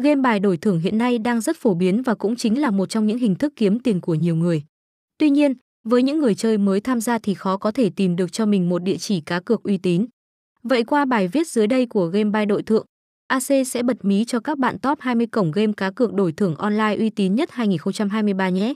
Game bài đổi thưởng hiện nay đang rất phổ biến và cũng chính là một trong những hình thức kiếm tiền của nhiều người. Tuy nhiên, với những người chơi mới tham gia thì khó có thể tìm được cho mình một địa chỉ cá cược uy tín. Vậy qua bài viết dưới đây của Game bài đội thượng, AC sẽ bật mí cho các bạn top 20 cổng game cá cược đổi thưởng online uy tín nhất 2023 nhé.